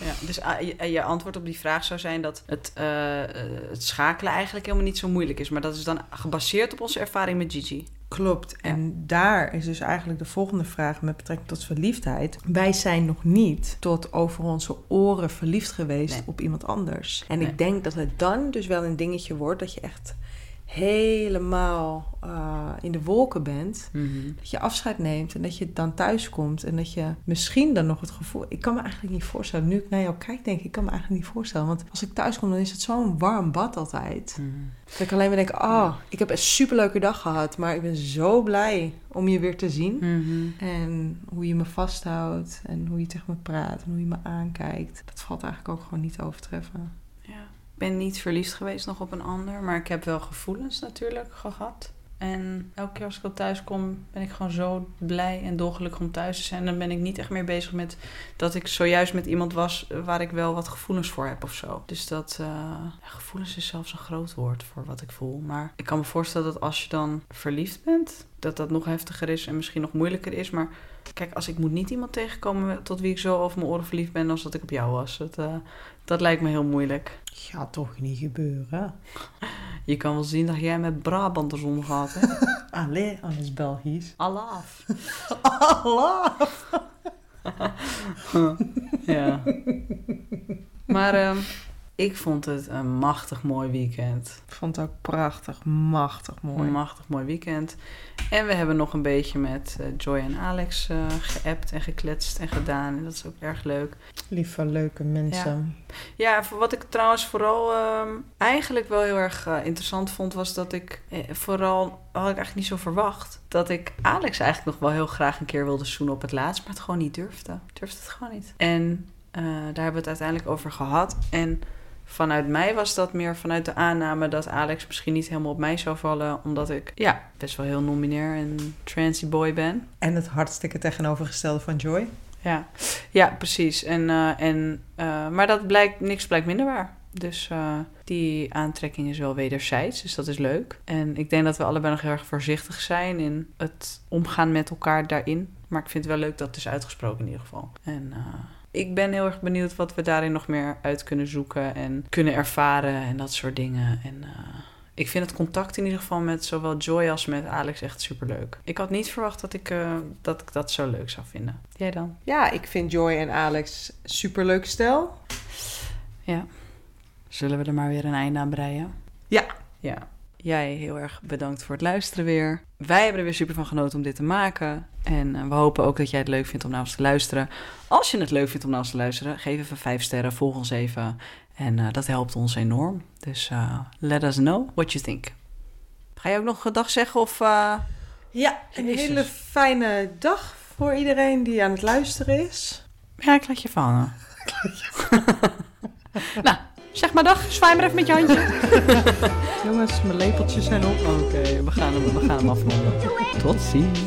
ja, dus ah, je, je antwoord op die vraag zou zijn dat het, eh, eh, het schakelen eigenlijk helemaal niet zo moeilijk is. Maar dat is dan gebaseerd op onze ervaring met Gigi. Klopt. En daar is dus eigenlijk de volgende vraag met betrekking tot verliefdheid. Wij zijn nog niet tot over onze oren verliefd geweest Nee. op iemand anders. En Nee. ik denk dat het dan dus wel een dingetje wordt dat je echt helemaal eh, in de wolken bent. Dat je afscheid neemt en dat je dan thuis komt en dat je misschien dan nog het gevoel... Ik kan me eigenlijk niet voorstellen. Nu ik naar jou kijk, denk ik, ik kan me eigenlijk niet voorstellen. Want als ik thuis kom, dan is het zo'n warm bad altijd. Mhm. Dat ik alleen maar denk, ah, ik heb een superleuke dag gehad. Maar ik ben zo blij om je weer te zien. Mhm. En hoe je me vasthoudt en hoe je tegen me praat en hoe je me aankijkt. Dat valt eigenlijk ook gewoon niet te overtreffen. Ben niet verliefd geweest nog op een ander, maar ik heb wel gevoelens natuurlijk gehad. En elke keer als ik op thuis kom, ben ik gewoon zo blij en dolgelukkig om thuis te zijn. Dan ben ik niet echt meer bezig met dat ik zojuist met iemand was waar ik wel wat gevoelens voor heb of zo. Dus dat eh, gevoelens is zelfs een groot woord voor wat ik voel. Maar ik kan me voorstellen dat als je dan verliefd bent, dat dat nog heftiger is en misschien nog moeilijker is. Maar kijk, als ik moet niet iemand tegenkomen tot wie ik zo over mijn oren verliefd ben als dat ik op jou was. Dat, eh, dat lijkt me heel moeilijk. Gaat toch niet gebeuren? Je kan wel zien dat jij met Brabanters omgaat, hè? Allee, alles Belgisch. Alaaf. Allah! ja. Maar ehm, ik vond het een machtig mooi weekend. Ik vond het ook prachtig, machtig mooi. Een machtig mooi weekend. En we hebben nog een beetje met eh, Joy en Alex eh geappt en gekletst en gedaan. En dat is ook erg leuk. Lieve, leuke mensen. Ja, voor wat ik trouwens vooral ehm, eigenlijk wel heel erg eh, interessant vond, was dat ik vooral, had ik eigenlijk niet zo verwacht, dat ik Alex eigenlijk nog wel heel graag een keer wilde zoenen op het laatst, maar het gewoon niet durfde. Ik durfde het gewoon niet. En daar hebben we het uiteindelijk over gehad. En vanuit mij was dat meer vanuit de aanname dat Alex misschien niet helemaal op mij zou vallen, omdat ik ja, best wel heel nominair en transy boy ben. En het hartstikke tegenovergestelde van Joy. Ja, ja precies. En, eh, en, eh, maar dat blijkt, niks blijkt minder waar. Dus uh, die aantrekking is wel wederzijds, dus dat is leuk. En ik denk dat we allebei nog heel erg voorzichtig zijn in het omgaan met elkaar daarin. Maar ik vind het wel leuk dat het is uitgesproken in ieder geval. En ik ben heel erg benieuwd wat we daarin nog meer uit kunnen zoeken en kunnen ervaren en dat soort dingen. En uh, ik vind het contact in ieder geval met zowel Joy als met Alex echt superleuk. Ik had niet verwacht dat ik, uh, dat, ik dat zo leuk zou vinden. Jij dan? Ja, ik vind Joy en Alex superleuk stel. Ja. Zullen we er maar weer een einde aan breien? Ja. Ja. Jij heel erg bedankt voor het luisteren weer. Wij hebben er weer super van genoten om dit te maken. En uh, we hopen ook dat jij het leuk vindt om naar ons te luisteren. Als je het leuk vindt om naar ons te luisteren, geef even vijf sterren, volg ons even. En uh, dat helpt ons enorm. Dus uh, let us know what you think. Ga je ook nog een dag zeggen of... Ja, een hele fijne dag voor iedereen die aan het luisteren is. Ja, ik laat je vallen. nou, zeg maar dag. Zwaai maar even met je handje. Jongens, mijn lepeltjes zijn op. Oké, okay, we, gaan hem, we gaan hem afronden. Tot ziens.